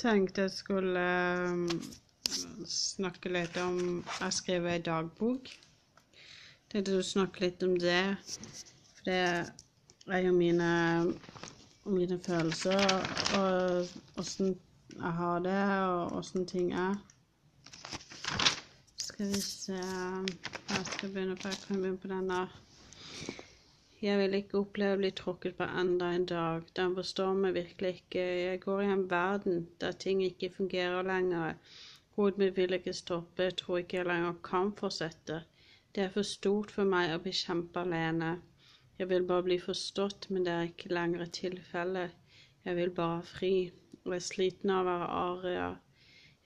tenkte jeg skulle eh, snakke litt om Jeg skriver ei dagbok. Tenkte å snakke litt om det. For det er jo mine, mine følelser og åssen jeg har det, og åssen ting er. Skal vi se Jeg skal begynne på, jeg kan begynne på denne. Jeg vil ikke oppleve å bli tråkket på enda en dag. Den forstår meg virkelig ikke. Jeg går i en verden der ting ikke fungerer lenger. Hodet mitt vil ikke stoppe. Jeg tror ikke jeg lenger kan fortsette. Det er for stort for meg å bli kjempe alene. Jeg vil bare bli forstått, men det er ikke lenger tilfellet. tilfelle. Jeg vil bare fri. Og jeg er sliten av å være aria.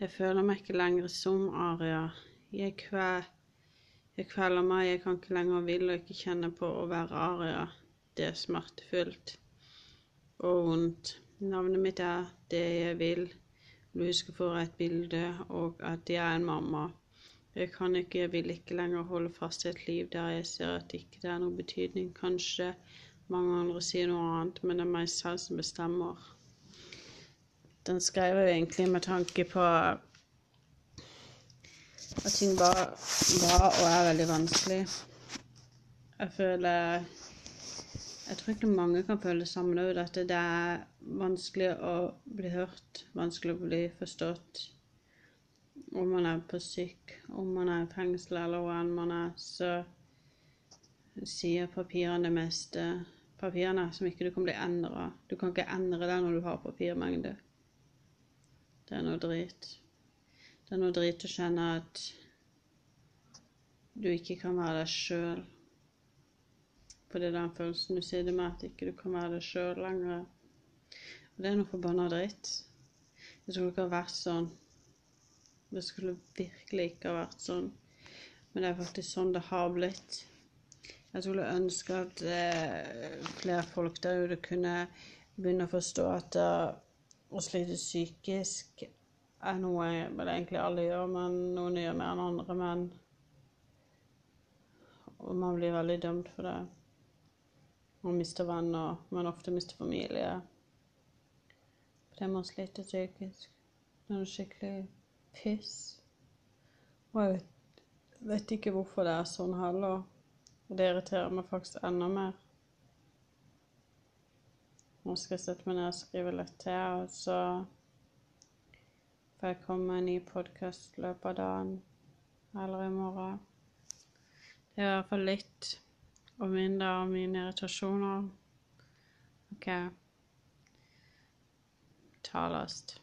Jeg føler meg ikke lenger som aria. Jeg kver jeg kveler meg, jeg kan ikke lenger hvile og ikke kjenne på å være aria. Det er smertefullt og vondt. Navnet mitt er det jeg vil. Du husker for et bilde, og at jeg er en mamma. Jeg kan ikke, jeg vil ikke lenger holde fast i et liv der jeg ser at ikke det er noe betydning. Kanskje mange andre sier noe annet, men det er meg selv som bestemmer. Den skrev jeg egentlig med tanke på at ting bare var og er veldig vanskelig. Jeg føler Jeg tror ikke mange kan føle det samme òg, at det er vanskelig å bli hørt, vanskelig å bli forstått. Om man er på syk, om man er i fengsel eller hvor enn man er, så sier papirene det meste. Papirene som ikke du kan bli endra. Du kan ikke endre det når du har papirmengde. Det er noe drit. Det er noe drit å kjenne at du ikke kan være deg sjøl. For det er den følelsen du sitter med, at ikke du kan være deg sjøl lenger. Og det er noe forbanna dritt. Det skulle ikke ha vært sånn. Det skulle virkelig ikke ha vært sånn. Men det er faktisk sånn det har blitt. Jeg skulle ønske at eh, flere folk der ute kunne begynne å forstå at uh, å slite psykisk er noe vel egentlig alle gjør, men noen gjør mer enn andre. Men Og man blir veldig dømt for det. Man mister venner, men ofte mister familie. Fordi man sliter psykisk. Det er noe skikkelig piss. Og jeg vet, vet ikke hvorfor det er sånn heller. Og det irriterer meg faktisk enda mer. Nå skal jeg sette meg ned og skrive litt til, og så får jeg komme en ny podkast i løpet av dagen eller i morgen. Det er i hvert fall litt og mindre av mine irritasjoner. OK. Talast.